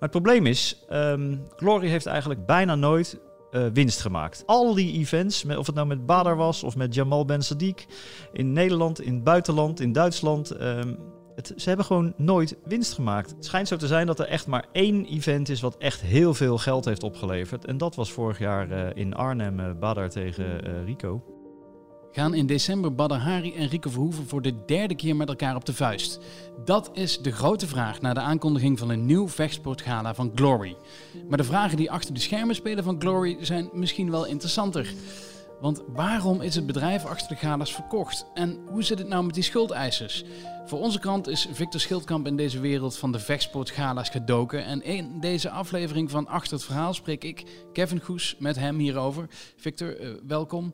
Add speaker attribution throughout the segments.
Speaker 1: Maar het probleem is, um, Glory heeft eigenlijk bijna nooit uh, winst gemaakt. Al die events, of het nou met Badar was of met Jamal Ben Sadiq, in Nederland, in het buitenland, in Duitsland. Um, het, ze hebben gewoon nooit winst gemaakt. Het schijnt zo te zijn dat er echt maar één event is wat echt heel veel geld heeft opgeleverd. En dat was vorig jaar uh, in Arnhem, uh, Badar tegen Rico
Speaker 2: gaan in december Badr Hari en Rieke Verhoeven voor de derde keer met elkaar op de vuist. Dat is de grote vraag na de aankondiging van een nieuw vechtsportgala van Glory. Maar de vragen die achter de schermen spelen van Glory zijn misschien wel interessanter. Want waarom is het bedrijf achter de gala's verkocht? En hoe zit het nou met die schuldeisers? Voor onze krant is Victor Schildkamp in deze wereld van de vechtsportgala's gedoken. En in deze aflevering van Achter het Verhaal spreek ik, Kevin Goes, met hem hierover. Victor, uh, welkom.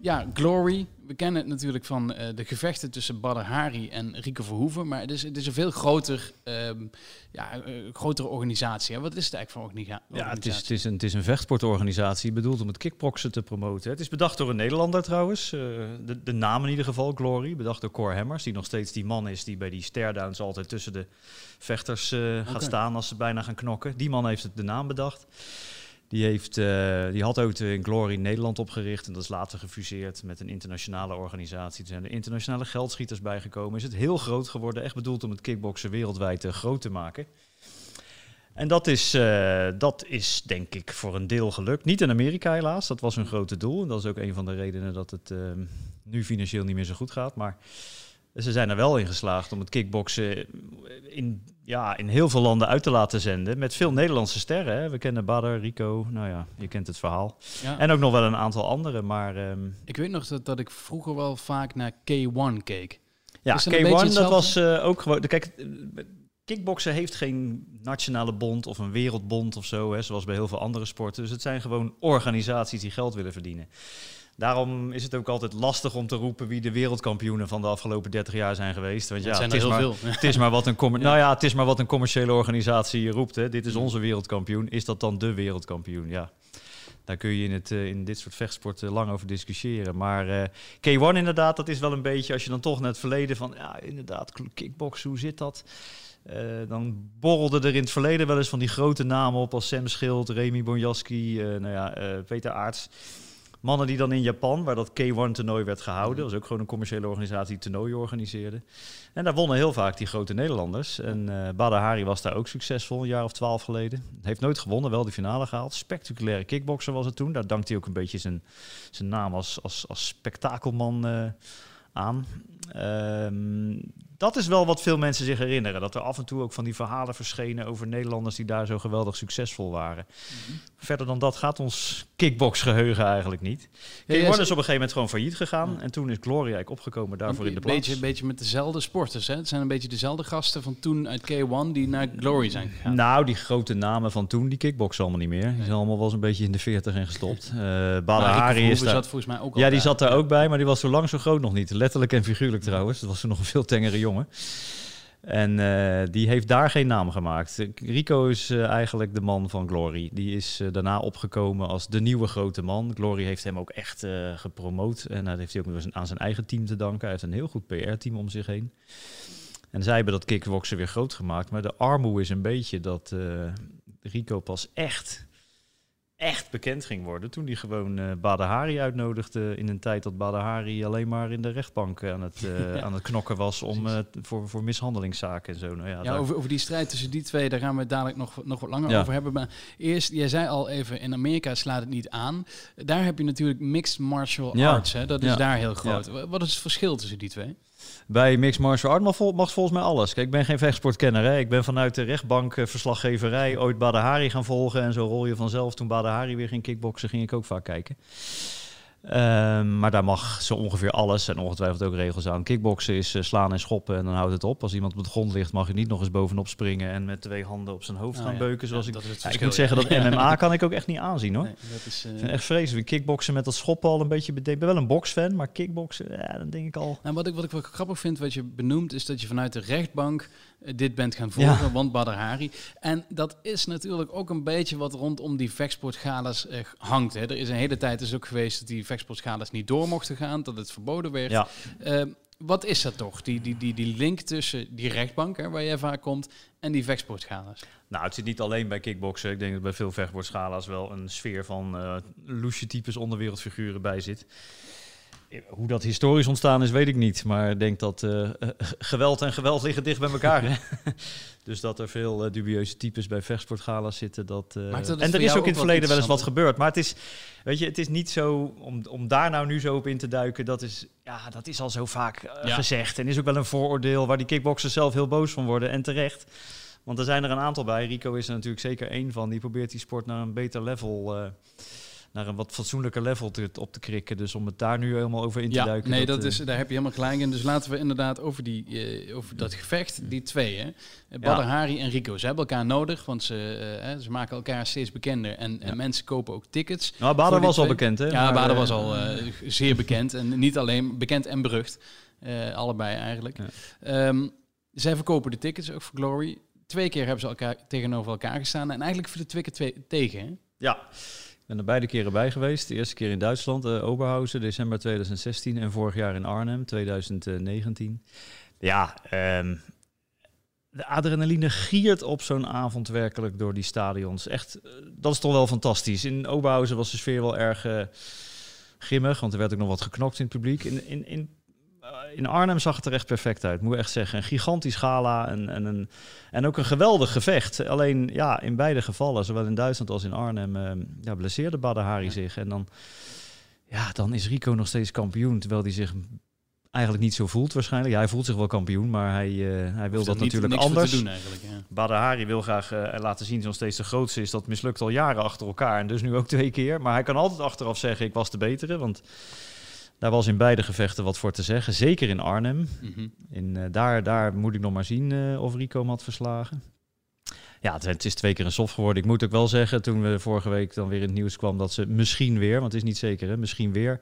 Speaker 2: Ja, Glory. We kennen het natuurlijk van uh, de gevechten tussen Badr Hari en Rieke Verhoeven. Maar het is, het is een veel groter, um, ja, uh, grotere organisatie. Hè? Wat is het eigenlijk voor organisatie?
Speaker 1: Ja, het is, het is, een, het is een vechtsportorganisatie bedoeld om het kickboksen te promoten. Het is bedacht door een Nederlander trouwens. Uh, de, de naam in ieder geval, Glory. Bedacht door Cor Hemmers, die nog steeds die man is die bij die stairdowns altijd tussen de vechters okay. gaat staan als ze bijna gaan knokken. Die man heeft het de naam bedacht. Die, heeft, uh, die had ook de Glory Nederland opgericht en dat is later gefuseerd met een internationale organisatie. Er zijn er internationale geldschieters bijgekomen. Is het heel groot geworden, echt bedoeld om het kickboksen wereldwijd uh, groot te maken. En dat is, uh, dat is denk ik voor een deel gelukt. Niet in Amerika helaas, dat was hun grote doel. En dat is ook een van de redenen dat het ehm, nu financieel niet meer zo goed gaat. Maar ze zijn er wel in geslaagd om het kickboksen in, ja, in heel veel landen uit te laten zenden. Met veel Nederlandse sterren. Hè. We kennen Badr, Rico, nou ja, je kent het verhaal. Ja. En ook nog wel een aantal anderen. Maar, um...
Speaker 2: Ik weet nog dat, dat ik vroeger wel vaak naar K1 keek.
Speaker 1: Ja, K1 dat was uh, ook gewoon... Kijk, kickboksen heeft geen nationale bond of een wereldbond of zo, hè, zoals bij heel veel andere sporten. Dus het zijn gewoon organisaties die geld willen verdienen. Daarom is het ook altijd lastig om te roepen wie de wereldkampioenen van de afgelopen 30 jaar zijn geweest. Want ja, het, is maar, het is maar wat een ja. nou ja, het is maar wat een commerciële organisatie roept. Hè. Dit is onze wereldkampioen. Is dat dan de wereldkampioen? Ja. Daar kun je in, het, uh, in dit soort vechtsporten lang over discussiëren. Maar uh, K1 inderdaad, dat is wel een beetje, als je dan toch naar het verleden van, ja inderdaad, kickboksen, hoe zit dat? Uh, dan borrelden er in het verleden wel eens van die grote namen op als Sam Schild, Remy Bonjaski, nou ja, Peter Aarts. Mannen die dan in Japan, waar dat K1-toernooi werd gehouden, was ook gewoon een commerciële organisatie die toernooien organiseerde. En daar wonnen heel vaak die grote Nederlanders. En uh, Badr Hari was daar ook succesvol, een jaar of twaalf geleden. Heeft nooit gewonnen, wel de finale gehaald. Spectaculaire kickboxer was het toen. Daar dankt hij ook een beetje zijn, zijn naam als, als, als spektakelman uh, aan. Um, dat is wel wat veel mensen zich herinneren. Dat er af en toe ook van die verhalen verschenen over Nederlanders die daar zo geweldig succesvol waren. Mhm. Verder dan dat gaat ons kickbox-geheugen eigenlijk niet. K1 ja, is op een gegeven moment gewoon failliet gegaan. En toen is Glory eigenlijk opgekomen daarvoor in de plaats.
Speaker 2: Beetje, een beetje met dezelfde sporters. Hè? Het zijn een beetje dezelfde gasten van toen uit K1 die naar Glory zijn gegaan.
Speaker 1: Nou, die grote namen van toen, die kickboxen allemaal niet meer. Die zijn allemaal wel eens een beetje in de 40 en gestopt. Uh, is daar...
Speaker 2: zat volgens mij ook
Speaker 1: Ja, die zat daar ook bij, maar die was zo lang zo groot nog niet. Letterlijk en figuurlijk trouwens. Dat was toen nog een veel tengere jongen. En uh, die heeft daar geen naam gemaakt. Rico is uh, eigenlijk de man van Glory. Die is uh, daarna opgekomen als de nieuwe grote man. Glory heeft hem ook echt gepromoot. En dat heeft hij ook aan zijn eigen team te danken. Hij heeft een heel goed PR-team om zich heen. En zij hebben dat kickboksen weer groot gemaakt. Maar de armoe is een beetje dat Rico pas echt echt bekend ging worden. Toen hij gewoon uh, Badahari uitnodigde in een tijd dat Badahari alleen maar in de rechtbank aan het, uh, aan het knokken was om, uh, voor, voor mishandelingszaken en zo. Nou ja,
Speaker 2: ja over, over die strijd tussen die twee, daar gaan we het dadelijk nog, nog wat langer ja. over hebben. Maar eerst, jij zei al even, in Amerika slaat het niet aan. Daar heb je natuurlijk mixed martial arts, hè? dat is daar heel groot. Wat is het verschil tussen die twee?
Speaker 1: Bij Mixed Martial Art mag, vol, mag, volgens mij alles. Kijk, ik ben geen vechtsportkenner. Hè. Ik ben vanuit de rechtbank uh, verslaggeverij ooit Badahari gaan volgen. En zo rol je vanzelf. Toen Badahari weer ging kickboksen, ging ik ook vaak kijken. Ehm, maar daar mag zo ongeveer alles en ongetwijfeld ook regels aan. Kickboksen is eh, slaan en schoppen en dan houdt het op. Als iemand op de grond ligt, mag je niet nog eens bovenop springen en met twee handen op zijn hoofd
Speaker 2: Oh,
Speaker 1: gaan
Speaker 2: ja.
Speaker 1: beuken. Zoals
Speaker 2: Ja,
Speaker 1: ik.
Speaker 2: dat is het
Speaker 1: Ja, ik
Speaker 2: verschil,
Speaker 1: moet zeggen dat MMA kan ik ook echt niet aanzien hoor.
Speaker 2: Nee, dat is, eh,
Speaker 1: Ik vind echt vreselijk. Kickboksen met dat schoppen al een beetje bedenkt. Ik ben wel een boksfan, maar kickboksen, ja, dan denk ik al.
Speaker 2: Nou, wat ik, wat ik wel grappig vind, wat je benoemt, is dat je vanuit de rechtbank dit bent gaan volgen,
Speaker 1: Ja.
Speaker 2: want Badr Hari. En dat is natuurlijk ook een beetje wat rondom die vechtsportgalas eh, hangt. Hè. Er is een hele tijd dus ook geweest dat die vechtsportgalas niet door mochten gaan, dat het verboden werd.
Speaker 1: Ja.
Speaker 2: Eh, wat is dat toch, die, die, die, die link tussen die rechtbank, hè, waar jij vaak komt, en die vechtsportgalas?
Speaker 1: Nou, het zit niet alleen bij kickboksen. Ik denk dat bij veel vechtsportschala's wel een sfeer van eh loesje types onderwereldfiguren bij zit. Hoe dat historisch ontstaan is, weet ik niet. Maar ik denk dat eh, geweld en geweld liggen dicht bij elkaar. Hè? dus dat er veel eh, dubieuze types bij vechtsportgala's zitten. Dat, eh,
Speaker 2: dat
Speaker 1: en er is ook in het verleden wel eens wat gebeurd. Maar het is, weet je, het is niet zo om, om daar nou nu zo op in te duiken. Dat is, ja, dat is al zo vaak
Speaker 2: Ja.
Speaker 1: gezegd. En is ook wel een vooroordeel waar die kickboxers zelf heel boos van worden. En terecht. Want er zijn er een aantal bij. Rico is er natuurlijk zeker één van. Die probeert die sport naar een beter level, eh, naar een wat fatsoenlijker level te, op te krikken. Dus om het daar nu helemaal over in te
Speaker 2: Ja,
Speaker 1: duiken.
Speaker 2: nee, dat,
Speaker 1: eh,
Speaker 2: is, daar heb je helemaal gelijk in. Dus laten we inderdaad over, die, eh, over dat gevecht, die twee, hè. Badr Hari en Rico, ze hebben elkaar nodig, want ze, eh, ze maken elkaar steeds bekender. En, mensen kopen ook tickets.
Speaker 1: Nou,
Speaker 2: voor
Speaker 1: Bader was al bekend, hè?
Speaker 2: Ja,
Speaker 1: Maar,
Speaker 2: Bader was al zeer bekend. En niet alleen bekend en berucht. Allebei eigenlijk. Ehm, zij verkopen de tickets ook voor Glory. Twee keer hebben ze elkaar tegenover elkaar gestaan. En eigenlijk viel het twee keer twee, tegen. Hè?
Speaker 1: Ja, ben er beide keren bij geweest. De eerste keer in Duitsland, eh Oberhausen, december 2016. En vorig jaar in Arnhem, 2019. Ja, ehm, de adrenaline giert op zo'n avond werkelijk door die stadions. Echt, eh, dat is toch wel fantastisch. In Oberhausen was de sfeer wel erg eh, grimmig, want er werd ook nog wat geknokt in het publiek. In, in, in, in Arnhem zag het er echt perfect uit, moet ik echt zeggen. Een gigantisch gala en, en, een, en ook een geweldig gevecht. Alleen ja, in beide gevallen, zowel in Duitsland als in Arnhem, eh, ja, blesseerde Badr Hari zich. En dan, ja, dan is Rico nog steeds kampioen, terwijl hij zich eigenlijk niet zo voelt waarschijnlijk. Ja, hij voelt zich wel kampioen, maar hij, eh, hij wil dat natuurlijk anders.
Speaker 2: doen eigenlijk. Ja.
Speaker 1: Badr Hari wil graag eh, laten zien dat hij nog steeds de grootste is. Dat mislukt al jaren achter elkaar en dus nu ook twee keer. Maar hij kan altijd achteraf zeggen, ik was de betere. Want daar was in beide gevechten wat voor te zeggen. Zeker in Arnhem.
Speaker 2: Mhm.
Speaker 1: In, eh, daar, daar moet ik nog maar zien eh, of Rico hem had verslagen. Ja, het, het is twee keer een soft geworden. Ik moet ook wel zeggen, toen we vorige week dan weer in het nieuws kwam... dat ze misschien weer, want het is niet zeker, hè, misschien weer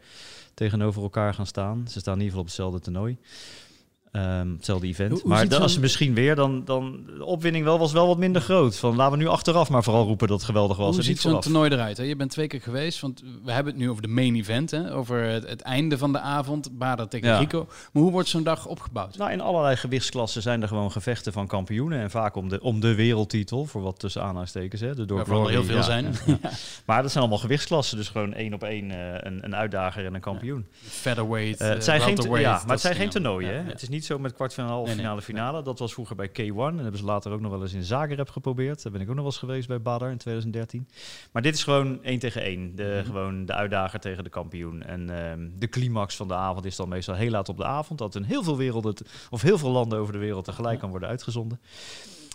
Speaker 1: tegenover elkaar gaan staan. Ze staan in ieder geval op hetzelfde toernooi. Ehm, hetzelfde event.
Speaker 2: Hoe- hoe
Speaker 1: maar als ze misschien weer, dan, dan de opwinning wel, was wel wat minder groot. Van, laten we nu achteraf maar vooral roepen dat het geweldig was.
Speaker 2: Hoe
Speaker 1: en
Speaker 2: ziet zo'n toernooi eruit? Hè? Je bent twee keer geweest, want we hebben het nu over de main event, hè? over het, het einde van de avond, Bader tegen
Speaker 1: Ja.
Speaker 2: Rico. Maar hoe wordt zo'n dag opgebouwd?
Speaker 1: Nou, in allerlei gewichtsklassen zijn er gewoon gevechten van kampioenen. En vaak om de, om de wereldtitel, voor wat tussen aanhalingstekens. Hè, de door
Speaker 2: er
Speaker 1: Glory,
Speaker 2: heel veel
Speaker 1: ja,
Speaker 2: zijn.
Speaker 1: ja. Maar dat zijn allemaal gewichtsklassen. Dus gewoon één op één eh, een, een uitdager en een kampioen.
Speaker 2: Featherweight,
Speaker 1: Eh,
Speaker 2: eh,
Speaker 1: het zijn geen,
Speaker 2: welterweight,
Speaker 1: ja, maar het zijn geen toernooien. Hè? Het is niet zo met kwartfinale,
Speaker 2: Nee, nee,
Speaker 1: finale, finale. Dat was vroeger bij K1. En hebben ze later ook nog wel eens in Zagreb geprobeerd. Daar ben ik ook nog wel eens geweest bij Badr in 2013. Maar dit is gewoon één tegen één. De,
Speaker 2: Mhm.
Speaker 1: Gewoon de uitdager tegen de kampioen. En ehm, de climax van de avond is dan meestal heel laat op de avond. Dat in heel veel werelden, of heel veel landen over de wereld tegelijk kan worden uitgezonden.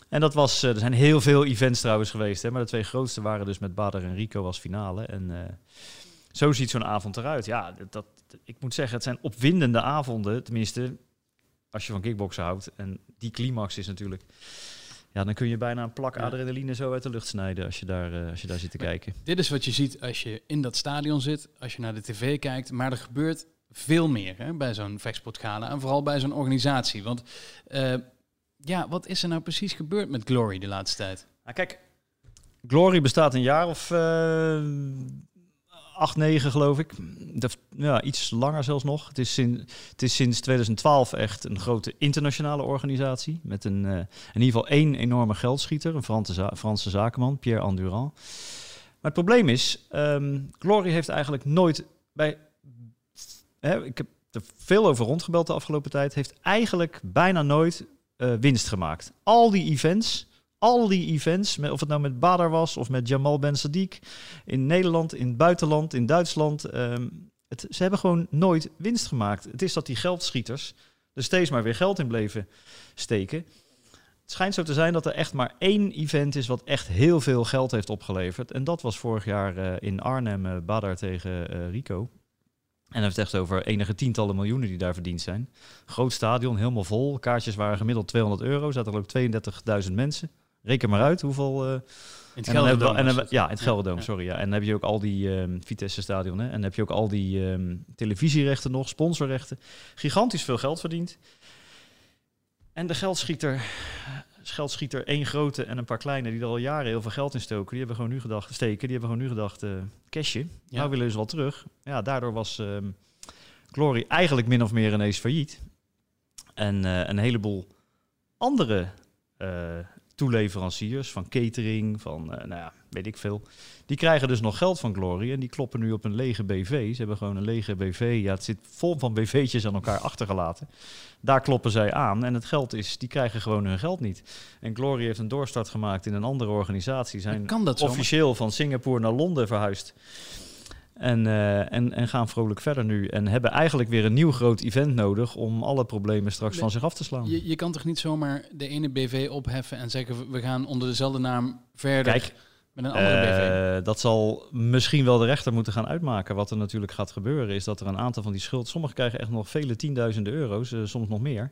Speaker 1: En dat was, eh, er zijn heel veel events trouwens geweest. Hè, maar de twee grootste waren dus met Badr en Rico als finale. En eh, zo ziet zo'n avond eruit. Ja, dat, ik moet zeggen, het zijn opwindende avonden. Tenminste, als je van kickboksen houdt. En die climax is natuurlijk... Ja, dan kun je bijna een plak adrenaline zo uit de lucht snijden als je daar, eh, als je daar zit te kijken.
Speaker 2: Dit is wat je ziet als je in dat stadion zit, als je naar de tv kijkt. Maar er gebeurt veel meer hè, bij zo'n vechtsportgala en vooral bij zo'n organisatie. Want eh, ja, wat is er nou precies gebeurd met Glory de laatste tijd?
Speaker 1: Nou, kijk, Glory bestaat een jaar of eh, 8, 9 geloof ik. Ja, iets langer zelfs nog. Het is, sinds het is sinds 2012 echt een grote internationale organisatie. Met een, eh, in ieder geval één enorme geldschieter, een Franse, Franse zakenman, Pierre Andurand. Maar het probleem is, um, Glory heeft eigenlijk nooit bij. Hè, ik heb er veel over rondgebeld de afgelopen tijd. Heeft eigenlijk bijna nooit eh, winst gemaakt. Al die events al die events, met, of het nou met Badr was of met Jamal Ben Sadiq, in Nederland, in het buitenland, in Duitsland. ehm, het, ze hebben gewoon nooit winst gemaakt. Het is dat die geldschieters er steeds maar weer geld in bleven steken. Het schijnt zo te zijn dat er echt maar één event is wat echt heel veel geld heeft opgeleverd. En dat was vorig jaar eh, in Arnhem, eh Badr tegen eh, Rico. En dan heeft het echt over enige tientallen miljoenen die daar verdiend zijn. Groot stadion, helemaal vol. Kaartjes waren gemiddeld 200 euro. Zaten er ook 32.000 mensen. Reken maar uit hoeveel... Uh,
Speaker 2: in het
Speaker 1: en
Speaker 2: Gelderdoom
Speaker 1: en
Speaker 2: het.
Speaker 1: Ja, in het Gelderdoom,
Speaker 2: ja.
Speaker 1: sorry. Ja. En dan heb je ook al die ehm, Vitesse-stadion. Hè? En dan heb je ook al die ehm, televisierechten nog, sponsorrechten. Gigantisch veel geld verdiend. En de geldschieter, geldschieter één grote en een paar kleine... die er al jaren heel veel geld in stoken... die hebben gewoon nu gedacht, steken, die hebben gewoon nu gedacht... eh cashje,
Speaker 2: Ja.
Speaker 1: nou willen ze wel terug. Ja, daardoor was ehm, Glory eigenlijk min of meer ineens failliet. En eh, een heleboel andere toeleveranciers van catering, van eh, nou ja, weet ik veel. Die krijgen dus nog geld van Glory en die kloppen nu op een lege BV. Ze hebben gewoon een lege BV. Ja, het zit vol van BV'tjes aan elkaar achtergelaten. Daar kloppen zij aan en het geld is, die krijgen gewoon hun geld niet. En Glory heeft een doorstart gemaakt in een andere organisatie. Zijn
Speaker 2: Kan dat
Speaker 1: officieel van Singapore naar Londen verhuisd. En, eh, en, en gaan vrolijk verder nu. En hebben eigenlijk weer een nieuw groot event nodig om alle problemen straks
Speaker 2: Nee,
Speaker 1: van zich af te slaan.
Speaker 2: Je, je kan toch niet zomaar de ene BV opheffen en zeggen we- gaan onder dezelfde naam verder
Speaker 1: Kijk,
Speaker 2: met een andere BV?
Speaker 1: Eh, dat zal misschien wel de rechter moeten gaan uitmaken. Wat er natuurlijk gaat gebeuren is dat er een aantal van die schuld... Sommigen krijgen echt nog vele tienduizenden euro's, eh, soms nog meer.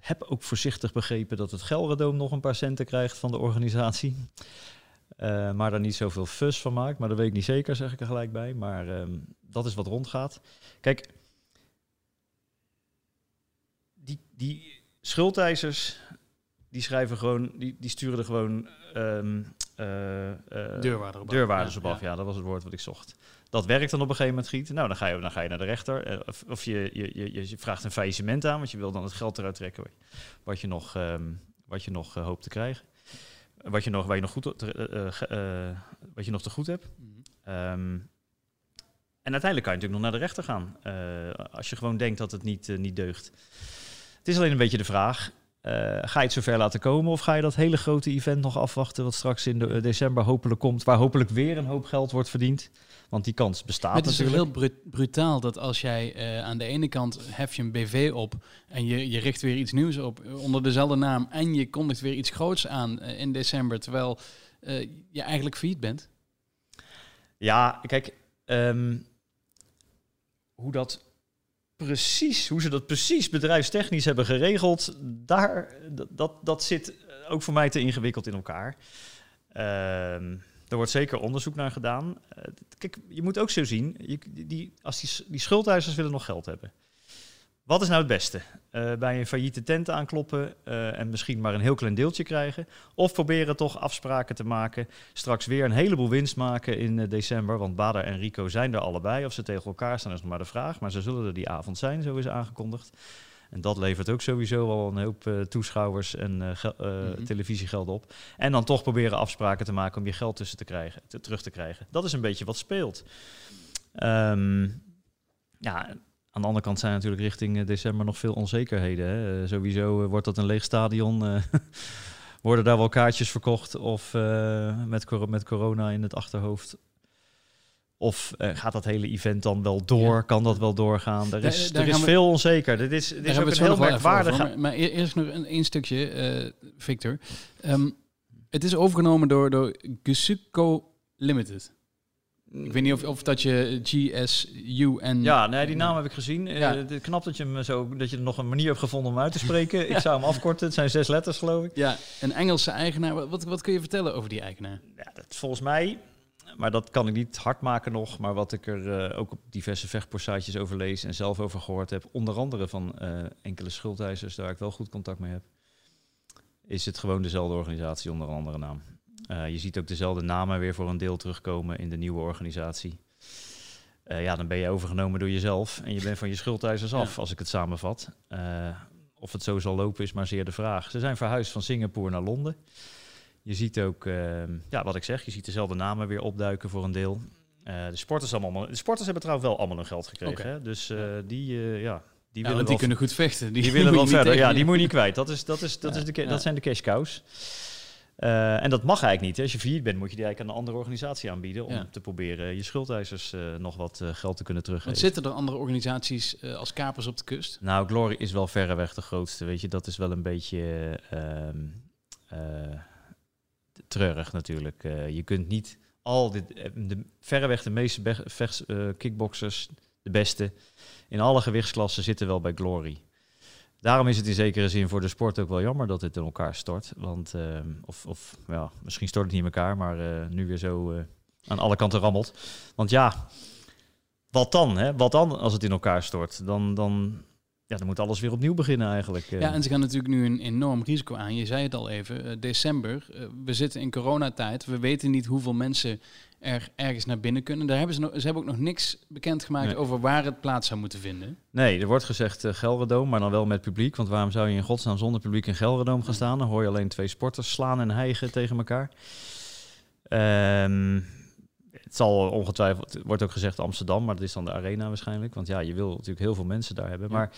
Speaker 1: Heb ook voorzichtig begrepen dat het Gelredoom nog een paar centen krijgt van de organisatie. Eh, maar daar niet zoveel fus van maakt. Maar dat weet ik niet zeker, zeg ik er gelijk bij. Maar ehm, dat is wat rondgaat. Kijk, die, die schuldeisers, die schrijven gewoon, die, die sturen er gewoon ehm eh, eh,
Speaker 2: Deurwaarder op af.
Speaker 1: deurwaarders
Speaker 2: Ja,
Speaker 1: op af.
Speaker 2: ja.
Speaker 1: Ja. dat was het woord wat ik zocht. Dat werkt dan op een gegeven moment giet. Nou, dan ga je, dan ga je naar de rechter. eh, Of, of je, je, je, je vraagt een faillissement aan, want je wil dan het geld eruit trekken wat je nog, ehm, wat je nog eh, hoopt te krijgen. Wat je nog, waar je nog goed, te- eh, eh, eh, wat je nog te goed hebt.
Speaker 2: Mhm.
Speaker 1: Ehm, en uiteindelijk kan je natuurlijk nog naar de rechter gaan. als je gewoon denkt dat het niet, niet deugt. Het is alleen een beetje de vraag. Eh, ga je het zover laten komen of ga je dat hele grote event nog afwachten... wat straks in de, eh, december hopelijk komt... waar hopelijk weer een hoop geld wordt verdiend? Want die kans bestaat
Speaker 2: Het is
Speaker 1: natuurlijk.
Speaker 2: heel bru- brutaal dat als jij eh, aan de ene kant hef je een BV op en je, je richt weer iets nieuws op onder dezelfde naam en je kondigt weer iets groots aan in december, terwijl je eigenlijk failliet bent.
Speaker 1: Ja, kijk, ehm, hoe dat precies, hoe ze dat precies bedrijfstechnisch hebben geregeld, daar, dat, dat, zit ook voor mij te ingewikkeld in elkaar. Ehm, er wordt zeker onderzoek naar gedaan. Eh, kijk, je moet ook zo zien, die, als die, die willen nog geld hebben. Wat is nou het beste? Eh, bij een failliete tent aankloppen eh, en misschien maar een heel klein deeltje krijgen? Of proberen toch afspraken te maken straks weer een heleboel winst maken in eh, december. Want Bader en Rico zijn er allebei. Of ze tegen elkaar staan is nog maar de vraag. Maar ze zullen er die avond zijn, zo is aangekondigd. En dat levert ook sowieso al een hoop toeschouwers en
Speaker 2: Mhm.
Speaker 1: televisiegeld op. En dan toch proberen afspraken te maken om je geld tussen te krijgen, te- terug te krijgen. Dat is een beetje wat speelt. Ehm, ja, aan de andere kant zijn natuurlijk richting eh, december nog veel onzekerheden. Hè. Eh, sowieso eh, wordt dat een leeg stadion. worden daar wel kaartjes verkocht of met, met corona in het achterhoofd? Of gaat dat hele event dan wel door?
Speaker 2: Ja.
Speaker 1: Kan dat wel doorgaan? Er is,
Speaker 2: daar
Speaker 1: er is
Speaker 2: we-
Speaker 1: veel onzeker. Dit is, dit is ook een heel
Speaker 2: hoor. Maar, maar e- eerst nog een, stukje, Victor. Ehm, het is overgenomen door, door Gusuco Limited. Ik weet niet of, of dat je GSU en...
Speaker 1: Ja, nee, die naam heb ik gezien. Eh,
Speaker 2: Ja.
Speaker 1: het knap dat je, hem zo, dat je er nog een manier hebt gevonden om uit te spreken. Ik zou hem afkorten. Het zijn zes letters, geloof ik.
Speaker 2: Ja, een Engelse eigenaar. Wat- Wat, kun je vertellen over die eigenaar?
Speaker 1: Ja, dat volgens mij, maar dat kan ik niet hard maken nog. Maar wat ik er eh, ook op diverse vechtporsaatjes over lees en zelf over gehoord heb, onder andere van eh, enkele schuldeisers, daar ik wel goed contact mee heb, is het gewoon dezelfde organisatie onder een andere naam. Eh, je ziet ook dezelfde namen weer voor een deel terugkomen in de nieuwe organisatie. Eh, ja, dan ben je overgenomen door jezelf en je bent van je schuldeisers af, als ik het samenvat. Eh, of het zo zal lopen is maar zeer de vraag. Ze zijn verhuisd van Singapore naar Londen. Je ziet ook, eh, ja, wat ik zeg, je ziet dezelfde namen weer opduiken voor een deel. De, sporters allemaal, de sporters hebben trouwens wel allemaal hun geld gekregen. Hè? Dus die, ja, die
Speaker 2: Ja,
Speaker 1: willen
Speaker 2: die kunnen goed vechten.
Speaker 1: die,
Speaker 2: Die,
Speaker 1: willen wel verder.
Speaker 2: tegen-
Speaker 1: Ja, die moet je niet kwijt. Dat, is, dat, is, dat,
Speaker 2: Ja,
Speaker 1: is de, dat zijn de cash cows. Eh, en dat mag eigenlijk niet. Hè. Als je failliet bent, moet je die eigenlijk aan een andere organisatie aanbieden... om
Speaker 2: Ja.
Speaker 1: te proberen je schuldeisers eh, nog wat eh, geld te kunnen
Speaker 2: Want
Speaker 1: teruggeven.
Speaker 2: zitten er andere organisaties als kapers op de kust?
Speaker 1: Nou, Glory is wel verreweg de grootste. Weet je, dat is wel een beetje ehm, eh, treurig natuurlijk. Je kunt niet al dit, de, verreweg de meeste vechts- kickboxers, de beste, in alle gewichtsklassen zitten wel bij Glory. Daarom is het in zekere zin voor de sport ook wel jammer dat dit in elkaar stort. Want, eh, of, of ja, misschien stort het niet in elkaar, maar eh, nu weer zo eh, aan alle kanten rammelt. Want ja, wat dan? Hè? Wat dan als het in elkaar stort? Dan, dan, ja, dan moet alles weer opnieuw beginnen eigenlijk. eh.
Speaker 2: Ja, en ze gaan natuurlijk nu een enorm risico aan. Je zei het al even, eh, december. eh, we zitten in coronatijd. We weten niet hoeveel mensen er ergens naar binnen kunnen. Daar hebben ze, nog, ze hebben ook nog niks bekendgemaakt
Speaker 1: Nee.
Speaker 2: over waar het plaats zou moeten vinden.
Speaker 1: Nee, er wordt gezegd uh, Gelredoom, maar dan wel met publiek. Want waarom zou je in godsnaam zonder publiek in Gelredoom gaan staan? Dan hoor je alleen twee sporters slaan en hijgen tegen elkaar. Ehm, het zal ongetwijfeld, het wordt ook gezegd Amsterdam, maar dat is dan de arena waarschijnlijk. Want ja, je wil natuurlijk heel veel mensen daar hebben.
Speaker 2: Ja.
Speaker 1: Maar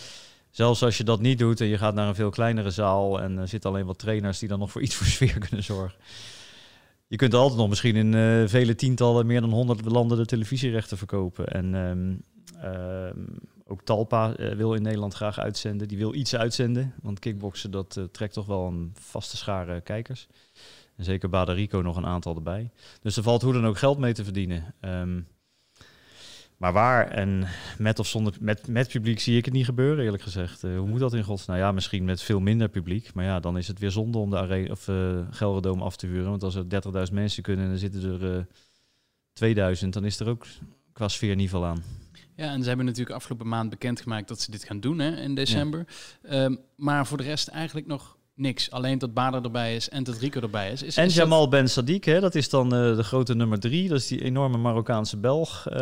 Speaker 1: zelfs als je dat niet doet en je gaat naar een veel kleinere zaal en er zitten alleen wat trainers die dan nog voor iets voor sfeer kunnen zorgen. Je kunt altijd nog misschien in eh, vele tientallen, meer dan honderd landen de televisierechten verkopen. En ehm, ehm, ook Talpa eh, wil in Nederland graag uitzenden. Die wil iets uitzenden, want kickboksen dat eh, trekt toch wel een vaste schare kijkers. En zeker Bader Rico nog een aantal erbij. Dus er valt hoe dan ook geld mee te verdienen. Ehm, maar waar en met of zonder met, met publiek zie ik het niet gebeuren, eerlijk gezegd. Eh, hoe moet dat in godsnaam? Nou ja, misschien met veel minder publiek. Maar ja, dan is het weer zonde om de arena of uh, Gelredoom af te huren. Want als er 30.000 mensen kunnen en er zitten er uh, 2000, dan is er ook qua sfeer niet veel aan.
Speaker 2: Ja, en ze hebben natuurlijk afgelopen maand bekendgemaakt dat ze dit gaan doen hè, in december. Ja. Um, maar voor de rest eigenlijk nog niks. Alleen dat Bader erbij is en dat Rico erbij is. is
Speaker 1: en
Speaker 2: is
Speaker 1: Jamal
Speaker 2: dat...
Speaker 1: Ben Sadiq, hè, dat is dan uh, de grote nummer drie. Dat is die enorme Marokkaanse Belg. Uh,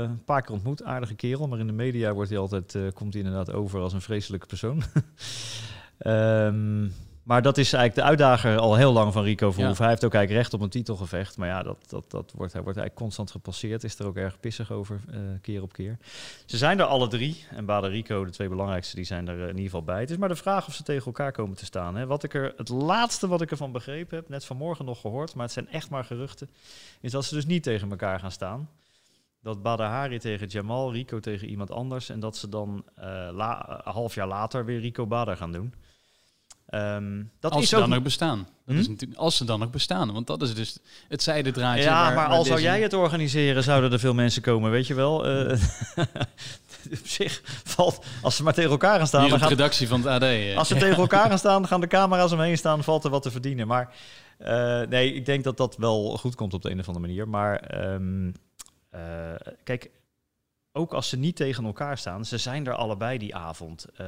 Speaker 1: een paar keer ontmoet, aardige kerel. Maar in de media wordt hij altijd, uh, komt hij inderdaad over als een vreselijke persoon. um, maar dat is eigenlijk de uitdager al heel lang van Rico Verhoeven. Ja. Hij heeft ook eigenlijk recht op een titelgevecht. Maar ja, dat, dat, dat wordt, hij wordt eigenlijk constant gepasseerd. Is er ook erg pissig over, uh, keer op keer. Ze zijn er alle drie. En Bader Rico, de twee belangrijkste, die zijn er in ieder geval bij. Het is maar de vraag of ze tegen elkaar komen te staan. Hè. Wat ik er, het laatste wat ik ervan begrepen heb, net vanmorgen nog gehoord, maar het zijn echt maar geruchten, is dat ze dus niet tegen elkaar gaan staan. Dat Bader Hari tegen Jamal, Rico tegen iemand anders. En dat ze dan uh, la, een half jaar later weer Rico Bader gaan doen. Um, dat
Speaker 2: als
Speaker 1: is
Speaker 2: ze
Speaker 1: ook...
Speaker 2: dan nog bestaan. Dat
Speaker 1: Hm?
Speaker 2: is natuurlijk, als ze dan nog bestaan. Want dat is dus het zijdendraadje.
Speaker 1: Ja,
Speaker 2: waar,
Speaker 1: maar
Speaker 2: waar
Speaker 1: al zou jij het organiseren, zouden er veel mensen komen, weet je wel. Uh, op zich valt, als ze maar tegen elkaar gaan staan...
Speaker 2: Hier
Speaker 1: dan
Speaker 2: de redactie van het AD. eh.
Speaker 1: als ze tegen elkaar gaan staan, gaan de camera's omheen staan, valt er wat te verdienen. Maar uh, nee, ik denk dat dat wel goed komt op de een of andere manier. Maar um, uh, kijk, ook als ze niet tegen elkaar staan, ze zijn er allebei die avond. Uh,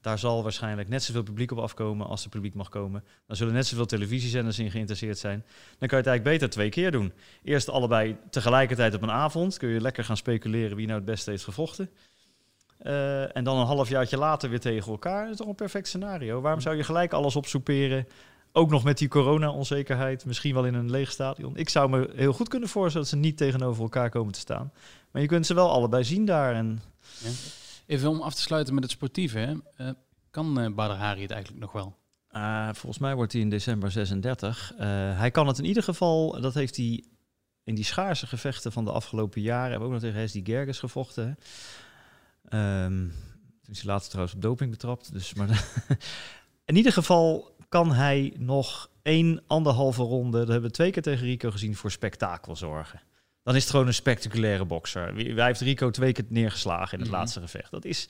Speaker 1: daar zal waarschijnlijk net zoveel publiek op afkomen als er publiek mag komen. Dan zullen net zoveel televisiezenders in geïnteresseerd zijn. Dan kan je het eigenlijk beter twee keer doen. Eerst allebei tegelijkertijd op een avond. Kun je lekker gaan speculeren wie nou het beste heeft gevochten. Uh, en dan een halfjaartje later weer tegen elkaar. Dat is toch een perfect scenario. Waarom zou je gelijk alles opsoeperen? Ook nog met die corona-onzekerheid. Misschien wel in een leeg stadion. Ik zou me heel goed kunnen voorstellen dat ze niet tegenover elkaar komen te staan. Maar je kunt ze wel allebei zien daar. En...
Speaker 2: Ja. Even om af te sluiten met het sportieve. Hè. Uh, kan uh, Badr Hari het eigenlijk nog wel?
Speaker 1: Uh, volgens mij wordt hij in december 36. hij kan het in ieder geval, dat heeft hij in die schaarse gevechten van de afgelopen jaren. Hebben we ook nog tegen Hesdy Gerges gevochten. Um, toen is hij laatst trouwens op doping betrapt. Dus, maar in ieder geval kan hij nog één, anderhalve ronde, dat hebben we twee keer tegen Rico gezien, voor spektakel zorgen. Dan is het gewoon een spectaculaire bokser. Hij heeft Rico twee keer neergeslagen in het mm-hmm. laatste gevecht. Dat is,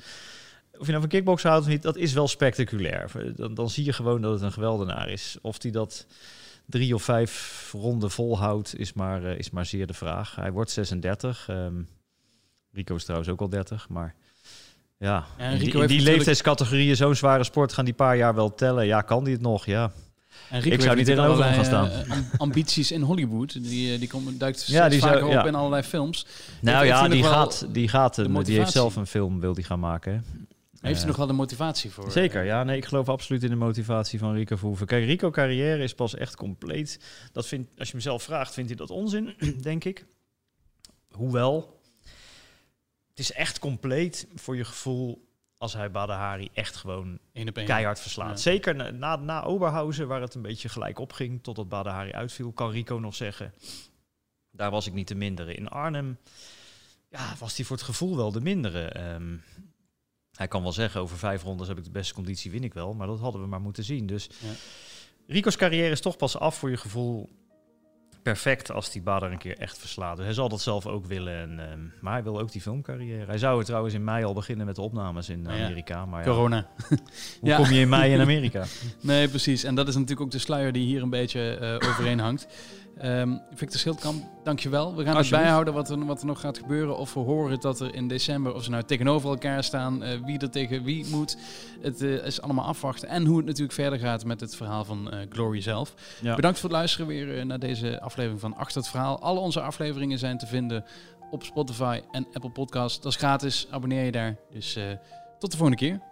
Speaker 1: of je nou van kickboksen houdt of niet, dat is wel spectaculair. Dan, dan zie je gewoon dat het een geweldenaar is. Of hij dat drie of vijf ronden volhoudt, is maar, uh, is maar zeer de vraag. Hij wordt 36. Um, Rico is trouwens ook al 30, maar... Ja, in die, in die leeftijdscategorieën, zo'n zware sport, gaan die paar jaar wel tellen. Ja, kan die het nog? Ja.
Speaker 2: En Rico
Speaker 1: Ik zou niet tegenover hem gaan
Speaker 2: eh, am- ambities in Hollywood. Die, eh, die komt, duikt
Speaker 1: Ja,
Speaker 2: ja,
Speaker 1: die
Speaker 2: vaker
Speaker 1: zou-
Speaker 2: op
Speaker 1: ja.
Speaker 2: in allerlei films.
Speaker 1: Nou
Speaker 2: heeft
Speaker 1: ja, die gaat, die gaat, een, die heeft zelf een film wil die gaan maken.
Speaker 2: Heeft
Speaker 1: Eh,
Speaker 2: hij nog wel de motivatie voor?
Speaker 1: Zeker, ja. Nee, ik geloof absoluut in de motivatie van Rico Verhoeven. Kijk, Rico carrière is pas echt compleet. Dat vindt, als je mezelf vraagt, vindt hij dat onzin, denk ik. Hoewel, het is echt compleet voor je gevoel als hij Badahari echt gewoon keihard verslaat.
Speaker 2: Ja.
Speaker 1: Zeker na, na, na Oberhausen, waar het een beetje gelijk opging totdat Badahari uitviel, kan Rico nog zeggen, daar was ik niet de mindere. In Arnhem ja, was hij voor het gevoel wel de mindere. Ehm, hij kan wel zeggen, over vijf rondes heb ik de beste conditie, win ik wel. Maar dat hadden we maar moeten zien. Dus
Speaker 2: Ja.
Speaker 1: Rico's carrière is toch pas af voor je gevoel perfect als die Bader een keer echt verslaat. Dus hij zal dat zelf ook willen. En, ehm, maar hij wil ook die filmcarrière. Hij zou trouwens in mei al beginnen met de opnames in
Speaker 2: Nou ja,
Speaker 1: Amerika. Maar ja,
Speaker 2: Corona.
Speaker 1: hoe
Speaker 2: Ja.
Speaker 1: kom je in mei in Amerika?
Speaker 2: Nee, precies. En dat is natuurlijk ook de sluier die hier een beetje eh, overheen hangt. Ehm, Victor Schildkamp, dankjewel. We gaan het bijhouden wat er, wat er nog gaat gebeuren. Of we horen dat er in december, of ze nou tegenover elkaar staan, eh, wie er tegen wie moet. Het eh, is allemaal afwachten. En hoe het natuurlijk verder gaat met het verhaal van eh, Glory zelf.
Speaker 1: Ja.
Speaker 2: Bedankt voor het luisteren weer naar deze aflevering van Achter het Verhaal. Alle onze afleveringen zijn te vinden op Spotify en Apple Podcast. Dat is gratis. Abonneer je daar. Dus tot de volgende keer.